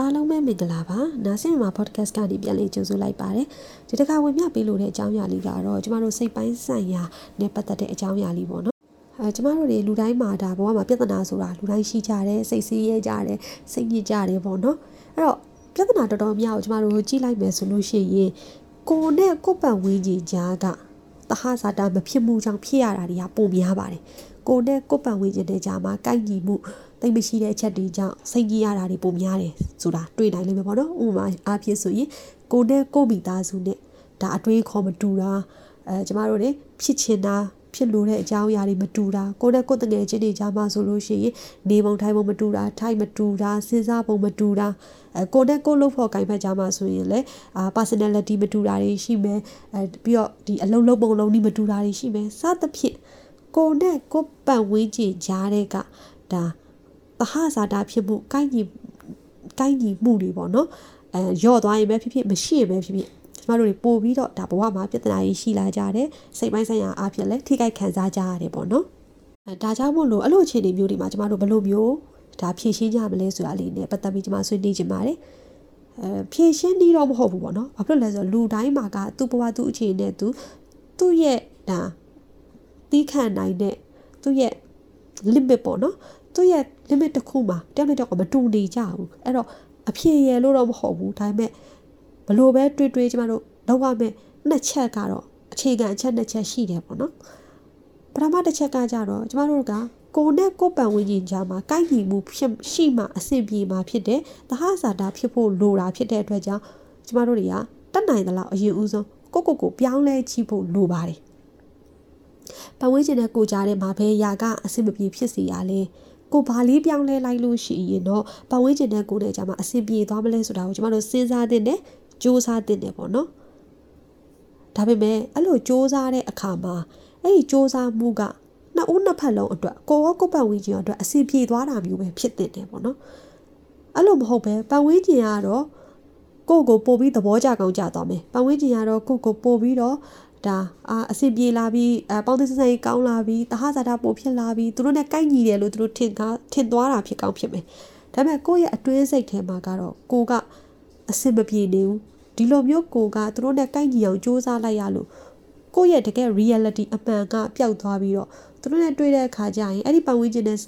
အားလုံးပဲမင်္ဂလာပါနာဆင်မှာ podcast ကနေပြန်လည်ကြိုဆိုလိုက်ပါတယ်ဒီတစ်ခါဝင်ပြပေးလို့တဲ့အကြောင်းအရာလေးကတော့ကျမတို့စိတ်ပိုင်းဆိုင်ရာနဲ့ပတ်သက်တဲ့အကြောင်းအရာလေးပေါ့နော်အဲကျမတို့တွေလူတိုင်းမှာဒါဘဝမှာပြဿနာဆိုတာလူတိုင်းရှိကြတယ်စိတ်ဆင်းရဲကြတယ်စိတ်ညစ်ကြတယ်ပေါ့နော်အဲ့တော့ပြဿနာတော်တော်များကိုကျမတို့ကြည့်လိုက်မယ်ဆိုလို့ရှိရင်ကိုယ်နဲ့ကိုယ်ပတ်ဝန်းကျင်ကြားကတဟဇာတာမဖြစ်မှုကြောင့်ဖြစ်ရတာတွေကပုံများပါတယ်ကိုယ်နဲ့ကိုယ်ပတ်ဝန်းကျင်တဲ့ကြားမှာကိုက်ညီမှု တိတ်မရှိတဲ့အချက်တွေကြောင့်စိတ်ကြီးရတာတွေပုံများတယ်ဆိုတာတွေ့နိုင်လိမ့်မယ်ပေါ့နော်ဥပမာအားဖြင့်ဆိုရင်ကိုနဲ့ကိုမိသားစုနဲ့ဒါအတွေးခေါ်မတူတာအဲကျမတို့တွေဖြစ်ချင်တာဖြစ်လို့တဲ့အကြောင်းအရာတွေမတူတာကိုနဲ့ကိုတငယ်ချင်းတွေကြားမှာဆိုလို့ရှိရင်နေပုံထိုင်ပုံမတူတာထိုင်မတူတာစဉ်းစားပုံမတူတာအဲကိုနဲ့ကိုလို့ဖို့ကင်ဖက်ကြားမှာဆိုရင်လည်းအာ personality မတူတာတွေရှိမယ်အဲပြီးတော့ဒီအလုံးလုံးပုံလုံးဒီမတူတာတွေရှိမယ်စသဖြင့်ကိုနဲ့ကိုပတ်ဝန်းကျင်ကြားတဲ့ကဒါ သဟဇာတာဖြစ်မှုကိုက်ညီကိုက်ညီမှုတွေပေါ့နော်အဲယော့သွားရင်ပဲဖြစ်ဖြစ်မရှိရင်ပဲဖြစ်ဖြစ်ကျမတို့တွေပို့ပြီးတော့ဒါဘဝမှာပြဿနာကြီးရှိလာကြတယ်စိတ်ပိုင်းဆိုင်ရာအဖြစ်လဲထိခိုက်ခံစားကြရတယ်ပေါ့နော်အဲဒါကြောင့်မို့လို့အဲ့လိုအခြေအနေမျိုးတွေမှာကျမတို့ဘယ်လိုမျိုးဒါဖြည့်ရှင်းကြမလဲဆိုတာလေးနဲ့ပတ်သက်ပြီးကျမဆွေးနွေးချင်ပါတယ်အဲဖြည့်ရှင်းနေတော့မဟုတ်ဘူးပေါ့နော်ဘာဖြစ်လို့လဲဆိုတော့လူတိုင်းမှာကသူ့ဘဝသူ့အခြေအနေနဲ့သူသူ့ရဲ့ဒါတီးခံနိုင်တဲ့သူ့ရဲ့ limit ပေါ့နော် သူ့ရဲ့ limit တစ်ခုမှာတယောက်နဲ့တယောက်ကမတူနေကြဘူးအဲ့တော့အဖြေရလို့တော့မဟုတ်ဘူးဒါပေမဲ့ဘလို့ပဲတွေးတွေးကျမတို့လောက်ရမယ်နှစ်ချက်ကတော့အခြေခံအချက်နှစ်ချက်ရှိတယ်ပေါ့နော်ပထမတစ်ချက်ကကြတော့ကျမတို့ကကိုနဲ့ကိုပန်ဝင်းကြီးကြားမှာကိုက်ညီမှုဖြစ်ရှိမှအဆင်ပြေမှာဖြစ်တယ်။သဟဇာတာဖြစ်ဖို့လိုတာဖြစ်တဲ့အတွက်ကြောင့်ကျမတို့တွေကတတ်နိုင်သလောက်အရင်ဦးဆုံးကိုကိုကိုပြောင်းလဲကြည့်ဖို့လိုပါတယ်။ပန်ဝင်းကြီးနဲ့ကိုကြားထဲမှာဘယ်ရာကအဆင်မပြေဖြစ်စီရလဲ။ ကိုဘာလေးပြောင်းလဲလိုက်လို့ရှိရင်တော့ပတ်ဝန်းကျင်တဲ့ကိုယ်နဲ့ကြမှာအဆင်ပြေသွားမလဲဆိုတာကိုကျမတို့စဉ်းစားသင့်တယ်စူးစမ်းသင့်တယ်ပေါ့နော်ဒါပေမဲ့အဲ့လိုစူးစမ်းတဲ့အခါမှာအဲ့ဒီစူးစမ်းမှုကနှစ်ဦးနှစ်ဖက်လုံးအတွက်ကိုရောကိုပတ်ဝန်းကျင်အတွက်အဆင်ပြေသွားတာမျိုးပဲဖြစ်တင်တယ်ပေါ့နော်အဲ့လိုမဟုတ်ပဲပတ်ဝန်းကျင်ကတော့ကိုကိုပို့ပြီးသဘောကျကောင်းကြသွားမယ်ပတ်ဝန်းကျင်ကတော့ကိုကိုပို့ပြီးတော့ ဒါအာအဆင်ပြေလာပြီးအပေါင်းသင်းစစိုက်ကောင်းလာပြီးတဟဇာတာပိုဖြစ်လာပြီးသူတို့နဲ့ကိုက်ညီတယ်လို့သူတို့ထင်ကားထင်သွားတာဖြစ်ကောင်းဖြစ်မယ်ဒါပေမဲ့ကိုယ့်ရဲ့အတွင်းစိတ်ထဲမှာကတော့ကိုကအဆင်မပြေနေဘူးဒီလိုမျိုးကိုကသူတို့နဲ့ကိုက်ညီအောင်စူးစမ်းလိုက်ရလို့ကိုယ့်ရဲ့တကယ် reality အမှန်ကပျောက်သွားပြီးတော့ သူတို့နဲ့တွေ့တဲ့အခါကျရင်အဲ့ဒီပတ်ဝန်းကျင်နဲ့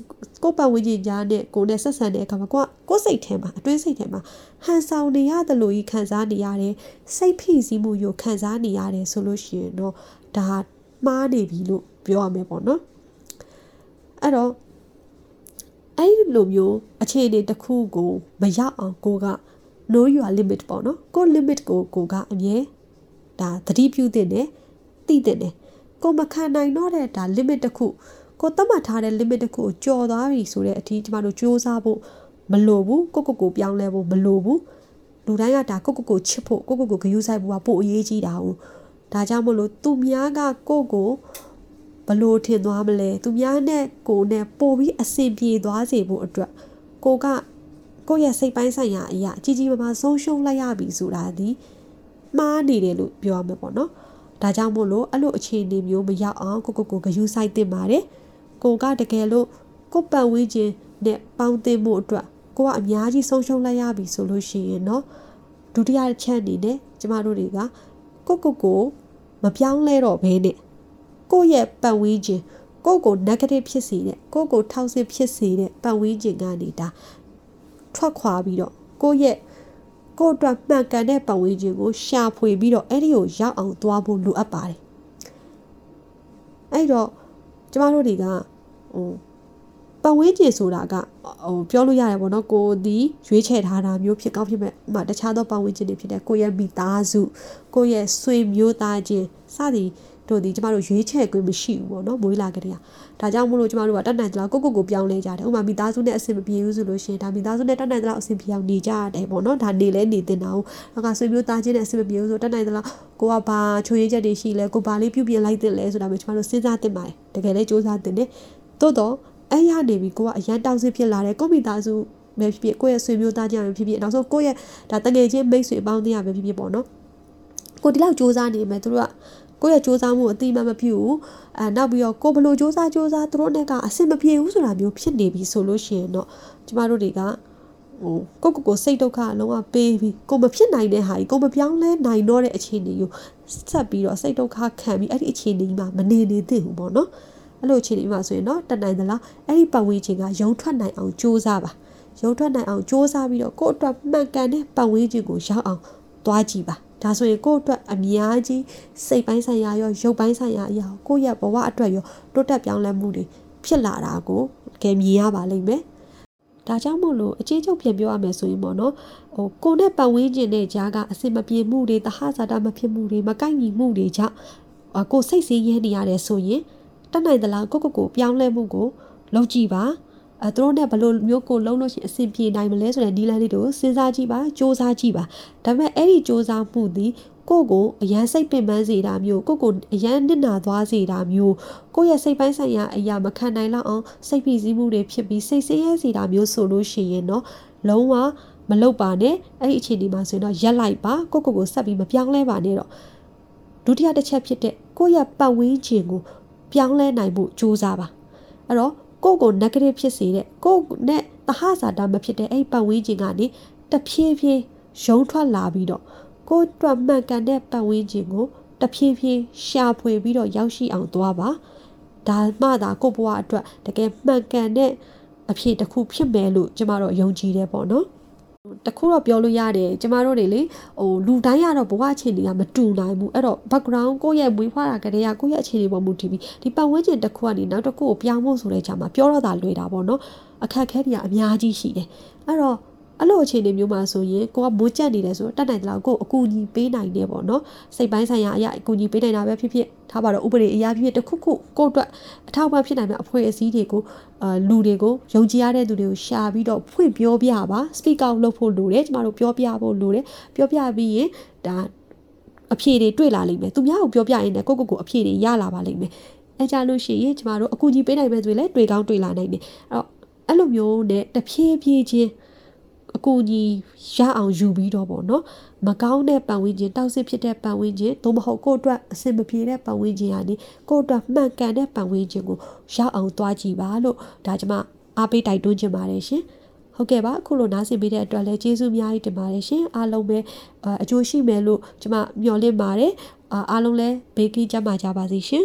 ကိုပတ်ဝန်းကျင်ကြားနဲ့ကိုနဲ့ဆက်ဆံတဲ့အခါမှာကိုကကိုစိတ်ထဲမှာအတွင်းစိတ်ထဲမှာဟန်ဆောင်နေရတယ်လို့ကြီးခံစားနေရတယ်စိတ်ဖိစီးမှုကိုခံစားနေရတယ်ဆိုလို့ရှိရင်တော့ဒါမှားနေပြီလို့ပြောရမယ်ပေါ့နော်အဲ့တော့အဲ့ဒီလိုမျိုးအခြေအနေတစ်ခုကိုမရောက်အောင်ကိုက know your limit ပေါ့နော်ကို limit ကိုကိုကအမြဲဒါသတိပြုသင့်တယ်သိသင့်တယ် ကိုမခံနိုင်တော့တဲ့ဒါ limit တစ်ခုကိုသတ်မှတ်ထားတဲ့ limit တစ်ခုကိုကျော်သွားပြီဆိုတဲ့အထိကျမတို့စူးစမ်းဖို့မလိုဘူးကိုကိုကိုပြောင်းလဲဖို့မလိုဘူးလူတိုင်းကဒါကိုကိုကိုချစ်ဖို့ကိုကိုကိုဂရုစိုက်ဖို့ကပို့အရေးကြီးတာ哦ဒါကြောင့်မလို့သူများကကိုကိုဘလို့ထင်သွားမလဲသူများနဲ့ကိုနဲ့ပို့ပြီးအဆင်ပြေသွားစေဖို့အတွက်ကိုကကိုယ့်ရဲ့စိတ်ပိုင်းဆိုင်ရာအရာအကြီးကြီးမားမားဆုံးရှုံးလိုက်ရပြီဆိုတာဒီမှားနေတယ်လို့ပြောရမှာပေါ့နော် ဒါကြောင့်မို့လို့အဲ့လိုအခြေအနေမျိုးမရောက်အောင်ကိုကိုကိုဂယူးဆိုင်တင်ပါတယ်ကိုကတကယ်လို့ကိုပတ်ဝန်းကျင်နဲ့ပေါင်းသင်းမှုအတွက်ကိုကအများကြီးဆုံးရှုံးလိုက်ရပြီဆိုလို့ရှိရင်တော့ဒုတိယချက်အနေနဲ့ကျမတို့တွေကကိုကိုကိုမပြောင်းလဲတော့ဘဲနဲ့ကိုယ့်ရဲ့ပတ်ဝန်းကျင်ကိုကို negative ဖြစ်စေတဲ့ကိုကိုထောက်ဆစ်ဖြစ်စေတဲ့ပတ်ဝန်းကျင်ကနေဒါထွက်ခွာပြီးတော့ကိုယ့်ရဲ့ ကိုအတွက်မှန်ကန်တဲ့ပတ်ဝန်းကျင်ကိုရှာဖွေပြီးတော့အဲ့ဒီကိုရောက်အောင်သွားဖို့လိုအပ်ပါတယ်အဲ့တော့ကျမတို့တွေကဟိုပတ်ဝန်းကျင်ဆိုတာကဟိုပြောလို့ရတယ်ပေါ့နော်ကိုဒီရွေးချယ်ထားတာမျိုးဖြစ်ကောင်းဖြစ်မဲ့ဥမာတခြားသောပတ်ဝန်းကျင်တွေဖြစ်တဲ့ကိုရဲ့မိသားစုကိုရဲ့ဆွေမျိုးသားချင်းစသည် တို့ဒီကျမတို့ရွေးချယ်ခွင့်မရှိဘူးပေါ့နော်မွေးလာကြတဲ့ဒါကြောင့်မို့လို့ကျမတို့ကတတ်နိုင်သလားကိုကိုကိုပြောင်းလဲကြတယ်ဥမာမိသားစုနဲ့အဆင်မပြေဘူးဆိုလို့ရှိရင်ဒါမိသားစုနဲ့တတ်နိုင်သလားအဆင်ပြေအောင်နေကြရတယ်ပေါ့နော်ဒါနေလဲနေတင်တာဟုတ်နောက်ကဆွေမျိုးသားချင်းနဲ့အဆင်မပြေဘူးဆိုတတ်နိုင်သလားကိုကဘာချိုးရည်ချက်တွေရှိလဲကိုဘာလေးပြုပြင်လိုက်တင်လဲဆိုတာမျိုးကျမတို့စဉ်းစားတင်ပါတယ်တကယ်လဲစူးစမ်းတင်တယ်သို့တော့အဲ့ရနေပြီကိုကအရန်တောင်းစစ်ဖြစ်လာတယ်ကိုမိသားစုပဲဖြစ်ဖြစ်ကိုယ့်ရဲ့ဆွေမျိုးသားချင်းပဲဖြစ်ဖြစ်နောက်ဆုံးကိုယ့်ရဲ့ဒါတငယ်ချင်းမိတ်ဆွေအပေါင်းအသင်းရပဲဖြစ်ဖြစ်ပေါ့နော်ကိုဒီလောက်စူးစမ်းနေမယ်သူတို့က ကိုယ့်ရဲ့စူးစမ်းမှုအတိမမပြုဘူးအဲနောက်ပြီးတော့ကိုဘလို့စူးစမ်းစူးစမ်းသူတို့နဲ့ကအဆင်မပြေဘူးဆိုတာမျိုးဖြစ်နေပြီဆိုလို့ရှိရင်တော့ကျမတို့တွေကဟဟိုကိုကိုကိုစိတ်ဒုက္ခအလုံးဝပေးပြီးကိုမဖြစ်နိုင်တဲ့ဟာကြီးကိုမပြောင်းလဲနိုင်တော့တဲ့အခြေအနေကိုဆက်ပြီးတော့စိတ်ဒုက္ခခံပြီးအဲ့ဒီအခြေအနေမှာမနေနေသင့်ဘူးပေါ့နော်အဲ့လိုအခြေအနေမှာဆိုရင်တော့တတ်နိုင်သလားအဲ့ဒီပတ်ဝန်းကျင်ကရုံထွက်နိုင်အောင်ကြိုးစားပါရုံထွက်နိုင်အောင်စ조사ပြီးတော့ကိုယ့်အတွက်မှန်ကန်တဲ့ပတ်ဝန်းကျင်ကိုရောက်အောင်သွားကြည့်ပါ ဒါဆိုရင်ကိုယ့်အတွက်အများကြီးစိတ်ပိုင်းဆိုင်ရာရောရုပ်ပိုင်းဆိုင်ရာအရာကိုယ့်ရဲ့ဘဝအတွက်ရောတိုးတက်ပြောင်းလဲမှုတွေဖြစ်လာတာကိုကဲမြင်ရပါလိမ့်မယ်ဒါကြောင့်မို့လို့အချင်းချုပ်ပြန်ပြောရမယ်ဆိုရင်ပေါ့နော်ဟိုကိုနဲ့ပတ်ဝန်းကျင်နဲ့ကြားကအစင်မပြေမှုတွေတဟဇာတာမဖြစ်မှုတွေမကိုက်ညီမှုတွေကြောင့်ကိုစိတ်ဆင်းရဲနေရတယ်ဆိုရင်တတ်နိုင်သလားကိုကိုကိုပြောင်းလဲမှုကိုလုပ်ကြည့်ပါ အဲသူတို့နဲ့ဘယ်လိုမျိုးကိုလုံးလို့ရှိရင်အဆင်ပြေနိုင်မလဲဆိုတဲ့နီးလန်းလေးတို့စဉ်းစားကြည့်ပါစ조사ကြည့်ပါဒါပေမဲ့အဲ့ဒီစ조사မှုသည်ကိုကိုအရန်စိတ်ပင်ပန်းစေတာမျိုးကိုကိုအရန်နစ်နာသွားစေတာမျိုးကိုရဲ့စိတ်ပိုင်းဆိုင်ရာအရာမခံနိုင်လောက်အောင်စိတ်ဖိစီးမှုတွေဖြစ်ပြီးစိတ်ဆင်းရဲစေတာမျိုးဆိုလို့ရှိရင်တော့လုံးဝမလုပ်ပါနဲ့အဲ့ဒီအခြေအနေမှာဆိုရင်တော့ရက်လိုက်ပါကိုကိုကိုဆက်ပြီးမပြောင်းလဲပါနဲ့တော့ဒုတိယတစ်ချက်ဖြစ်တဲ့ကိုရဲ့ပတ်ဝန်းကျင်ကိုပြောင်းလဲနိုင်ဖို့ကြိုးစားပါအဲ့တော့ ကိုယ့်ကို negative ဖြစ်စေတဲ့ကိုယ့်နဲ့တဟဇာတာမဖြစ်တဲ့အဲ့ပတ်ဝန်းကျင်ကနေတဖြည်းဖြည်းရုံထွက်လာပြီးတော့ကိုယ့်အတွက်မှန်ကန်တဲ့ပတ်ဝန်းကျင်ကိုတဖြည်းဖြည်းရှာဖွေပြီးတော့ရောက်ရှိအောင်သွားပါဒါမှသာကိုယ့်ဘဝအတွက်တကယ်မှန်ကန်တဲ့အဖြစ်တစ်ခုဖြစ်မယ်လို့ကျမတို့ယုံကြည်တယ်ပေါ့နော် တခုတော့ပြောလို့ရတယ်ကျမတို့တွေလေဟိုလူတိုင်းကတော့ဘဝအခြေအနေကမတူနိုင်ဘူးအဲ့တော့ background ကိုယ့်ရဲ့မွေးဖွားတာကလေးကကိုယ့်ရဲ့အခြေအနေပေါ်မူတည်ပြီးဒီပတ်ဝန်းကျင်တစ်ခုကနေနောက်တစ်ခုကိုပြောင်းဖို့ဆိုတဲ့ချိန်မှာပြောတော့တာလွယ်တာပေါ့နော်အခက်အခဲတွေကအများကြီးရှိတယ်အဲ့တော့ အဲ့လိုအခြေအနေမျိုးမှာဆိုရင်ကိုကမိုးကြက်နေတယ်ဆိုတော့တတ်နိုင်တယ်လို့ကိုအကူအညီပေးနိုင်တယ်ပေါ့နော်စိတ်ပိုင်းဆိုင်ရာအရာအကူအညီပေးနိုင်တာပဲဖြစ်ဖြစ်ထားပါတော့ဥပဒေအရာဖြစ်ဖြစ်တစ်ခုခုကိုအတွက်အထောက်အပံ့ဖြစ်နိုင်မယ့်အဖွဲ့အစည်းတွေကိုအာလူတွေကိုယုံကြည်ရတဲ့သူတွေကိုရှာပြီးတော့ဖွင့်ပြောပြပါ speak out လုပ်ဖို့လိုတယ်ကျမတို့ပြောပြဖို့လိုတယ်ပြောပြပြီးရင်ဒါအဖြေတွေတွေ့လာလိမ့်မယ်သူများကိုပြောပြရင်လည်းကိုကိုကိုအဖြေတွေရလာပါလိမ့်မယ်အဲကြလို့ရှိရင်ကျမတို့အကူအညီပေးနိုင်မဲ့ဆိုရင်လည်းတွေ့ကောင်းတွေ့လာနိုင်တယ်အဲ့တော့အဲ့လိုမျိုးနဲ့တဖြည်းဖြည်းချင်း အကူအညီရအောင်ယူပြီးတော့ပေါ့နော်မကောင်းတဲ့ပတ်ဝန်းကျင်တောက်စစ်ဖြစ်တဲ့ပတ်ဝန်းကျင်သို့မဟုတ်ကိုယ့်အတွက်အဆင်မပြေတဲ့ပတ်ဝန်းကျင်ကနေကိုယ့်အတွက်မှန်ကန်တဲ့ပတ်ဝန်းကျင်ကိုရောက်အောင်သွားကြည့်ပါလို့ဒါကျွန်မအားပေးတိုက်တွန်းချင်ပါတယ်ရှင်ဟုတ်ကဲ့ပါအခုလိုနားဆင်ပေးတဲ့အတွက်လည်းကျေးဇူးအများကြီးတင်ပါတယ်ရှင်အားလုံးပဲအကျိုးရှိမယ်လို့ကျွန်မမျှော်လင့်ပါတယ်အားလုံးလည်းဘေးကင်းကြပါကြပါစေရှင်